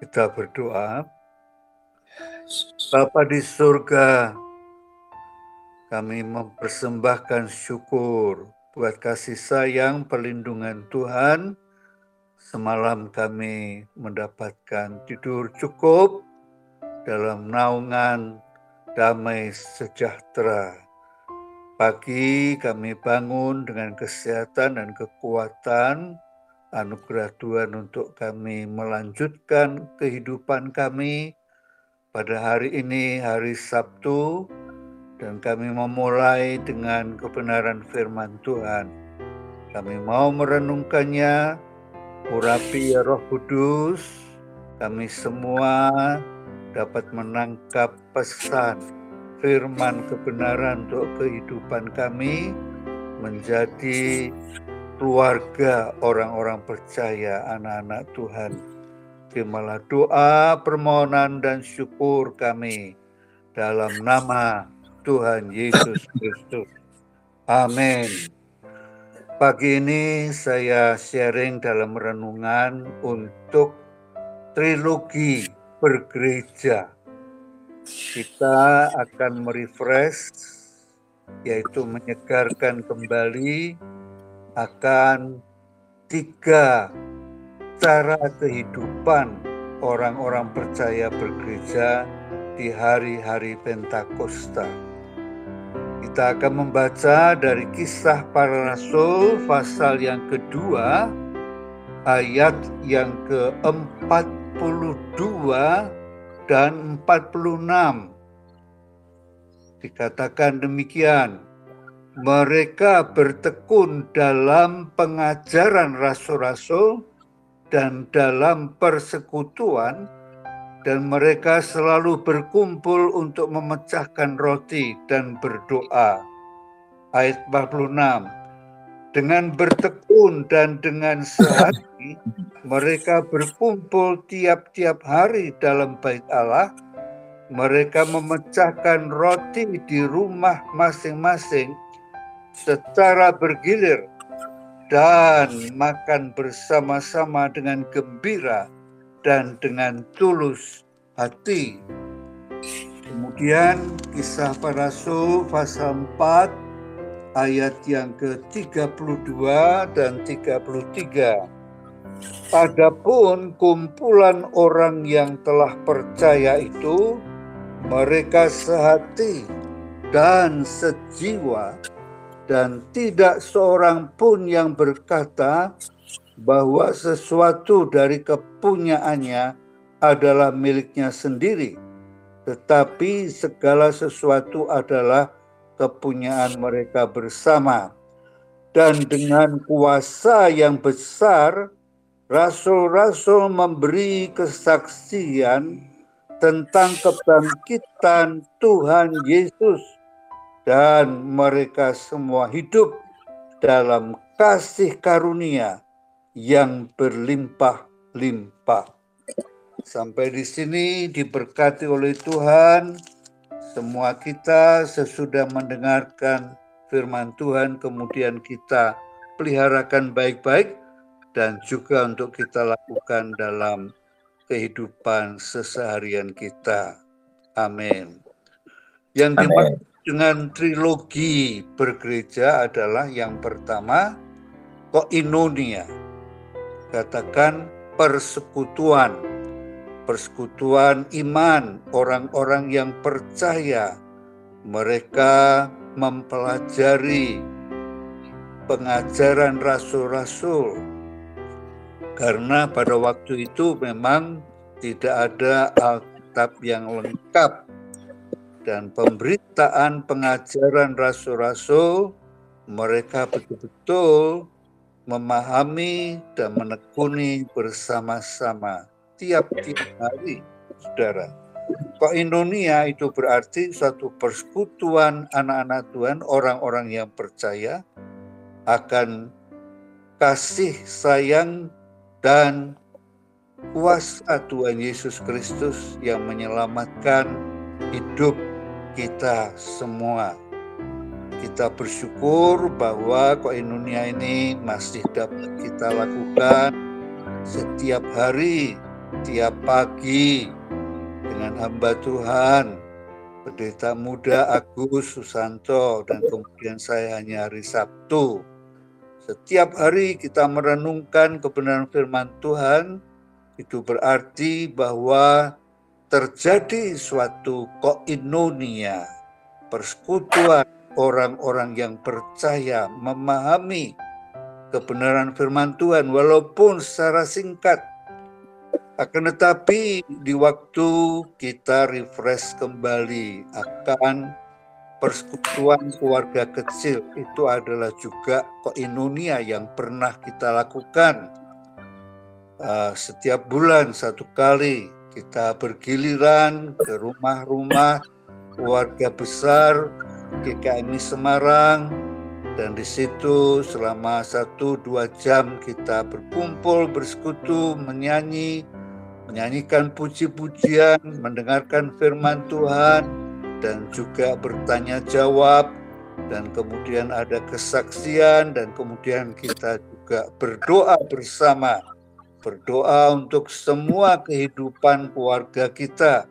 Kita berdoa. Bapa di surga, kami mempersembahkan syukur buat kasih sayang perlindungan Tuhan. Semalam kami mendapatkan tidur cukup dalam naungan damai sejahtera. Pagi kami bangun dengan kesehatan dan kekuatan, anugerah Tuhan untuk kami melanjutkan kehidupan kami pada hari ini, hari Sabtu, dan kami memulai dengan kebenaran firman Tuhan. Kami mau merenungkannya, urapi ya Roh Kudus, kami semua dapat menangkap pesan firman kebenaran untuk kehidupan kami menjadi keluarga orang-orang percaya, anak-anak Tuhan. Terimalah doa, permohonan, dan syukur kami dalam nama Tuhan Yesus Kristus. Amin. Pagi ini saya sharing dalam renungan untuk trilogi bergereja. Kita akan merefresh, yaitu menyegarkan kembali akan tiga cara kehidupan orang-orang percaya bergereja di hari-hari Pentakosta. Kita akan membaca dari kisah para rasul pasal yang kedua ayat yang ke-42 dan 46. Dikatakan demikian, mereka bertekun dalam pengajaran rasul-rasul dan dalam persekutuan dan mereka selalu berkumpul untuk memecahkan roti dan berdoa. Ayat 46. Dengan bertekun dan dengan sehati mereka berkumpul tiap-tiap hari dalam bait Allah. Mereka memecahkan roti di rumah masing-masing secara bergilir dan makan bersama-sama dengan gembira dan dengan tulus hati. Kemudian kisah para rasul pasal 4 ayat yang ke-32 dan 33. Adapun kumpulan orang yang telah percaya itu mereka sehati dan sejiwa dan tidak seorang pun yang berkata bahwa sesuatu dari kepunyaannya adalah miliknya sendiri, tetapi segala sesuatu adalah kepunyaan mereka bersama. Dan dengan kuasa yang besar, rasul-rasul memberi kesaksian tentang kebangkitan Tuhan Yesus dan mereka semua hidup dalam kasih karunia yang berlimpah-limpah. Sampai di sini diberkati oleh Tuhan. Semua kita sesudah mendengarkan firman Tuhan kemudian kita peliharakan baik-baik dan juga untuk kita lakukan dalam kehidupan seseharian kita. Amin. Yang dimaksud dengan trilogi bergereja adalah yang pertama koinonia. Katakan persekutuan. Persekutuan iman orang-orang yang percaya. Mereka mempelajari pengajaran rasul-rasul. Karena pada waktu itu memang tidak ada Alkitab yang lengkap dan pemberitaan pengajaran rasul-rasul, mereka betul-betul memahami dan menekuni bersama-sama tiap-tiap hari, saudara. Koinonia itu berarti suatu persekutuan anak-anak Tuhan, orang-orang yang percaya akan kasih sayang dan kuasa Tuhan Yesus Kristus yang menyelamatkan hidup kita semua. Kita bersyukur bahwa koinonia ini masih dapat kita lakukan setiap hari tiap pagi dengan hamba Tuhan, Pendeta Muda Agus Susanto, dan kemudian saya hanya hari Sabtu. Setiap hari kita merenungkan kebenaran firman Tuhan, itu berarti bahwa terjadi suatu koinonia, persekutuan orang-orang yang percaya memahami kebenaran firman Tuhan walaupun secara singkat. Akan tetapi di waktu kita refresh kembali akan persekutuan keluarga kecil itu adalah juga koinonia yang pernah kita lakukan uh, setiap bulan satu kali kita bergiliran ke rumah-rumah keluarga besar GKMI Semarang dan di situ selama satu dua jam kita berkumpul bersekutu menyanyi menyanyikan puji-pujian mendengarkan firman Tuhan dan juga bertanya jawab dan kemudian ada kesaksian dan kemudian kita juga berdoa bersama berdoa untuk semua kehidupan keluarga kita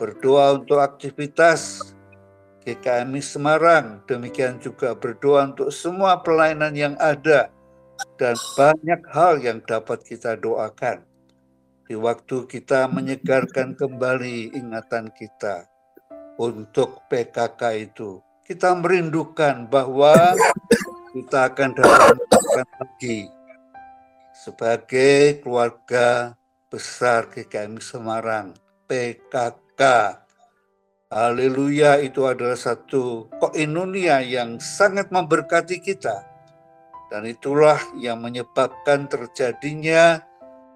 berdoa untuk aktivitas GKMI Semarang. Demikian juga berdoa untuk semua pelayanan yang ada dan banyak hal yang dapat kita doakan. Di waktu kita menyegarkan kembali ingatan kita untuk PKK itu, kita merindukan bahwa kita akan dapat lagi sebagai keluarga besar GKMI Semarang, PKK Haleluya itu adalah satu koinonia yang sangat memberkati kita. Dan itulah yang menyebabkan terjadinya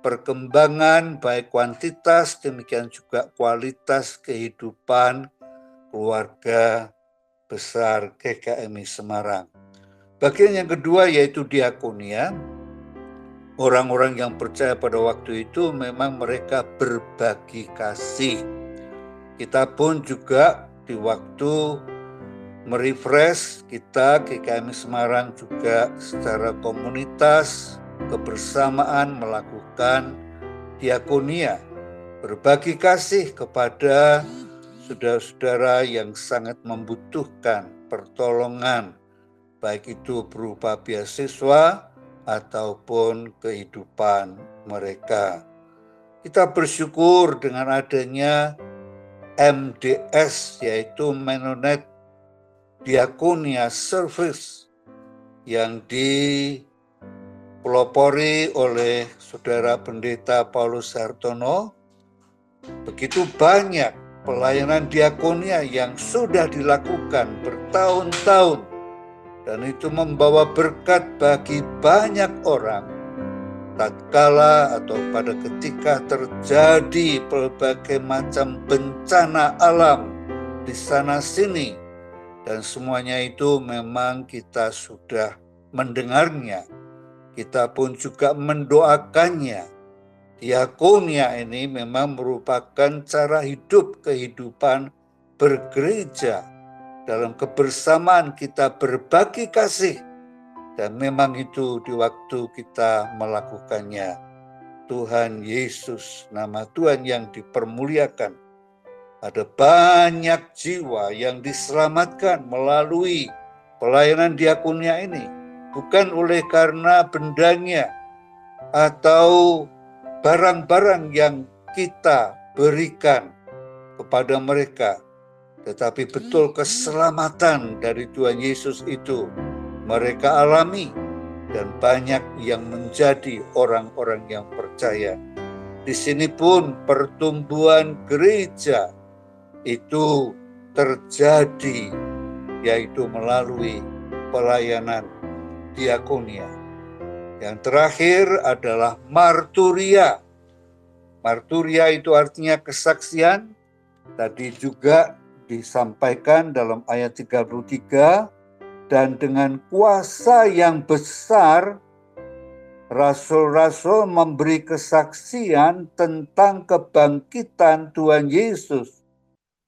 perkembangan baik kuantitas demikian juga kualitas kehidupan keluarga besar GKMI Semarang. Bagian yang kedua yaitu diakonia. Orang-orang yang percaya pada waktu itu memang mereka berbagi kasih. Kita pun juga di waktu merefresh kita GKMI Semarang juga secara komunitas kebersamaan melakukan diakonia berbagi kasih kepada saudara-saudara yang sangat membutuhkan pertolongan baik itu berupa beasiswa ataupun kehidupan mereka. Kita bersyukur dengan adanya MDS yaitu Mennonite Diakonia Service yang dipelopori oleh Saudara Pendeta Paulus Hartono. Begitu banyak pelayanan diakonia yang sudah dilakukan bertahun-tahun dan itu membawa berkat bagi banyak orang. Tatkala atau pada ketika terjadi berbagai macam bencana alam di sana sini dan semuanya itu memang kita sudah mendengarnya. Kita pun juga mendoakannya. Diakonia ini memang merupakan cara hidup kehidupan bergereja dalam kebersamaan kita berbagi kasih dan memang itu di waktu kita melakukannya. Tuhan Yesus, nama Tuhan yang dipermuliakan. Ada banyak jiwa yang diselamatkan melalui pelayanan diakunia ini. Bukan oleh karena bendanya atau barang-barang yang kita berikan kepada mereka. Tetapi betul keselamatan dari Tuhan Yesus itu mereka alami dan banyak yang menjadi orang-orang yang percaya. Di sini pun pertumbuhan gereja itu terjadi yaitu melalui pelayanan diakonia. Yang terakhir adalah marturia. Marturia itu artinya kesaksian. Tadi juga disampaikan dalam ayat 33 dan dengan kuasa yang besar rasul-rasul memberi kesaksian tentang kebangkitan Tuhan Yesus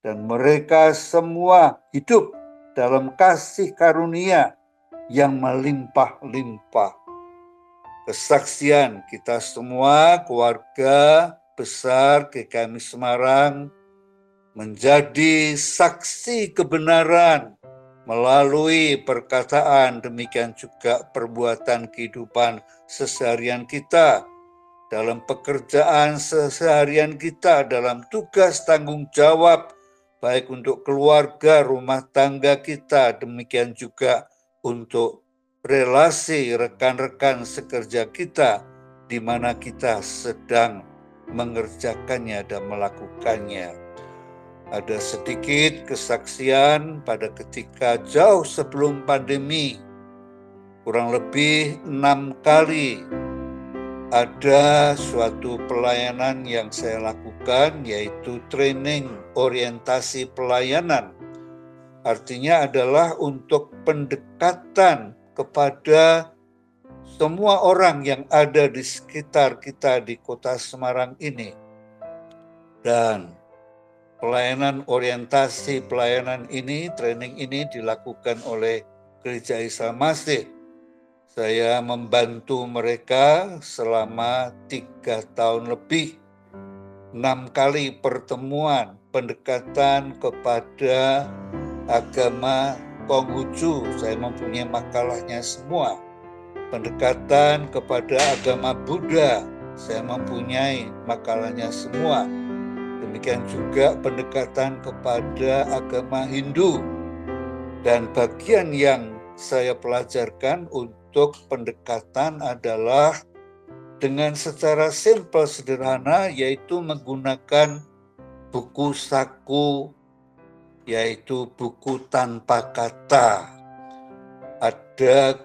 dan mereka semua hidup dalam kasih karunia yang melimpah-limpah. Kesaksian kita semua keluarga besar GKMI Semarang menjadi saksi kebenaran melalui perkataan, demikian juga perbuatan kehidupan seseharian kita, dalam pekerjaan seseharian kita, dalam tugas tanggung jawab, baik untuk keluarga, rumah tangga kita, demikian juga untuk relasi rekan-rekan sekerja kita, di mana kita sedang mengerjakannya dan melakukannya ada sedikit kesaksian pada ketika jauh sebelum pandemi, kurang lebih enam kali ada suatu pelayanan yang saya lakukan, yaitu training orientasi pelayanan. Artinya adalah untuk pendekatan kepada semua orang yang ada di sekitar kita di kota Semarang ini. Dan pelayanan orientasi pelayanan ini, training ini dilakukan oleh Gereja Islam Masih. Saya membantu mereka selama tiga tahun lebih, enam kali pertemuan pendekatan kepada agama Konghucu. Saya mempunyai makalahnya semua. Pendekatan kepada agama Buddha, saya mempunyai makalahnya semua Demikian juga pendekatan kepada agama Hindu. Dan bagian yang saya pelajarkan untuk pendekatan adalah dengan secara simpel sederhana yaitu menggunakan buku saku yaitu buku tanpa kata. Ada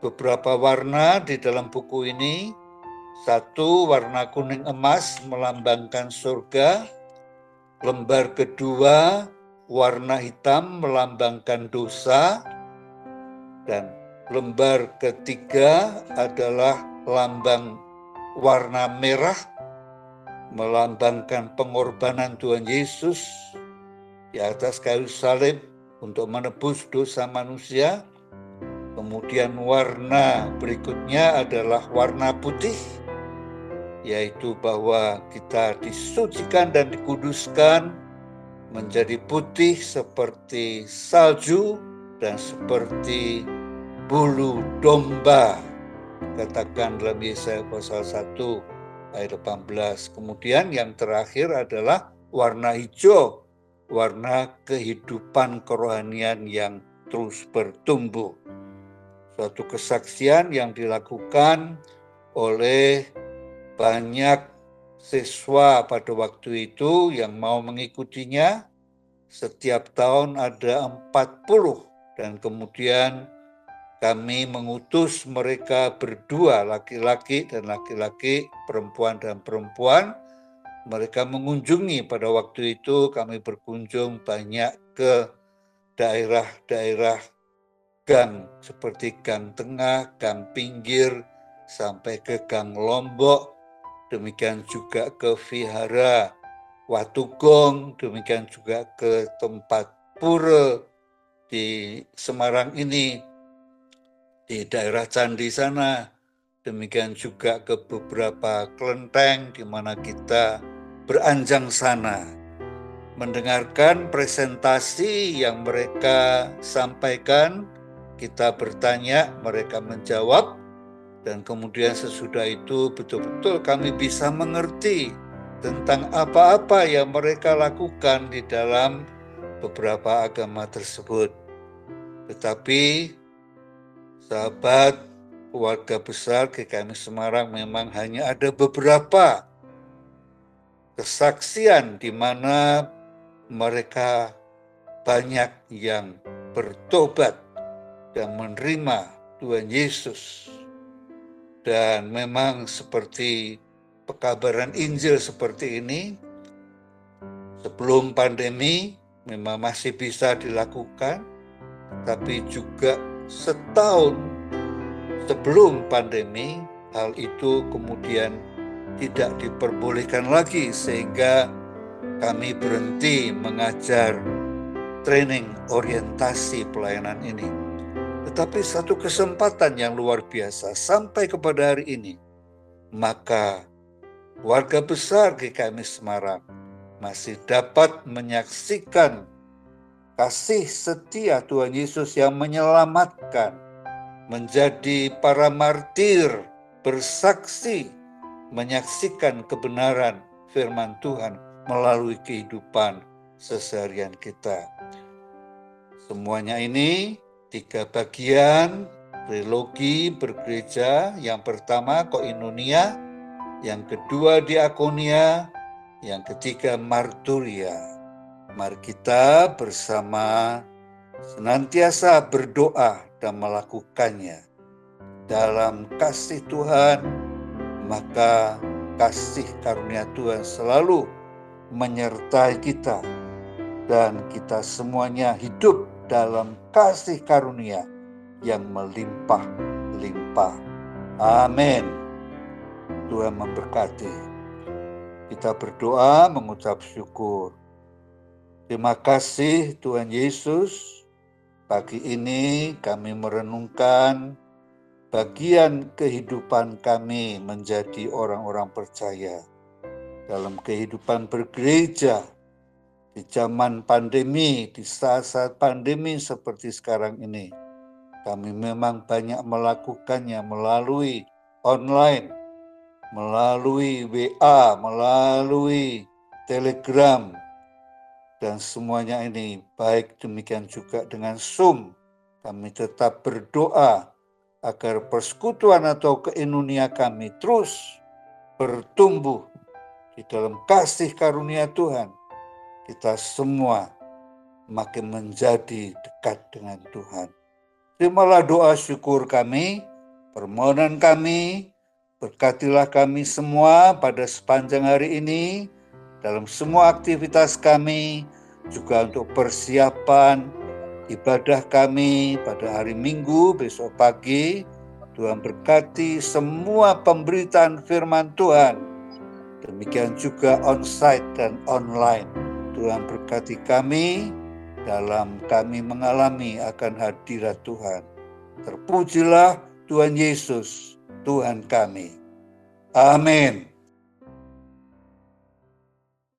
beberapa warna di dalam buku ini. Satu warna kuning emas melambangkan surga, Lembar kedua warna hitam melambangkan dosa. Dan lembar ketiga adalah lambang warna merah melambangkan pengorbanan Tuhan Yesus di atas kayu salib untuk menebus dosa manusia. Kemudian warna berikutnya adalah warna putih yaitu bahwa kita disucikan dan dikuduskan menjadi putih seperti salju dan seperti bulu domba. Katakan dalam Yesaya pasal 1 ayat 18. Kemudian yang terakhir adalah warna hijau, warna kehidupan kerohanian yang terus bertumbuh. Suatu kesaksian yang dilakukan oleh banyak siswa pada waktu itu yang mau mengikutinya. Setiap tahun ada 40 dan kemudian kami mengutus mereka berdua, laki-laki dan laki-laki, perempuan dan perempuan. Mereka mengunjungi pada waktu itu kami berkunjung banyak ke daerah-daerah gang seperti gang tengah, gang pinggir, sampai ke gang Lombok, demikian juga ke Vihara Watugong, demikian juga ke tempat pura di Semarang ini, di daerah Candi sana, demikian juga ke beberapa kelenteng di mana kita beranjang sana, mendengarkan presentasi yang mereka sampaikan, kita bertanya, mereka menjawab, dan kemudian sesudah itu betul-betul kami bisa mengerti tentang apa-apa yang mereka lakukan di dalam beberapa agama tersebut. Tetapi sahabat keluarga besar GKMI Semarang memang hanya ada beberapa kesaksian di mana mereka banyak yang bertobat dan menerima Tuhan Yesus dan memang seperti pekabaran Injil seperti ini, sebelum pandemi memang masih bisa dilakukan, tapi juga setahun sebelum pandemi hal itu kemudian tidak diperbolehkan lagi sehingga kami berhenti mengajar training orientasi pelayanan ini. Tetapi satu kesempatan yang luar biasa sampai kepada hari ini. Maka warga besar GKMI Semarang masih dapat menyaksikan kasih setia Tuhan Yesus yang menyelamatkan, menjadi para martir, bersaksi, menyaksikan kebenaran firman Tuhan melalui kehidupan seseharian kita. Semuanya ini tiga bagian trilogi bergereja. Yang pertama koinonia, yang kedua diakonia, yang ketiga marturia. Mari kita bersama senantiasa berdoa dan melakukannya dalam kasih Tuhan, maka kasih karunia Tuhan selalu menyertai kita dan kita semuanya hidup dalam kasih karunia yang melimpah-limpah. Amin. Tuhan memberkati. Kita berdoa mengucap syukur. Terima kasih Tuhan Yesus. Pagi ini kami merenungkan bagian kehidupan kami menjadi orang-orang percaya dalam kehidupan bergereja di zaman pandemi, di saat-saat pandemi seperti sekarang ini, kami memang banyak melakukannya melalui online, melalui WA, melalui Telegram, dan semuanya ini. Baik demikian juga dengan Zoom. Kami tetap berdoa agar persekutuan atau keinunia kami terus bertumbuh di dalam kasih karunia Tuhan kita semua makin menjadi dekat dengan Tuhan. Terimalah doa syukur kami, permohonan kami, berkatilah kami semua pada sepanjang hari ini, dalam semua aktivitas kami, juga untuk persiapan ibadah kami pada hari Minggu besok pagi. Tuhan berkati semua pemberitaan firman Tuhan. Demikian juga onsite dan online. Tuhan berkati kami dalam kami mengalami akan hadirat Tuhan. Terpujilah Tuhan Yesus, Tuhan kami. Amin.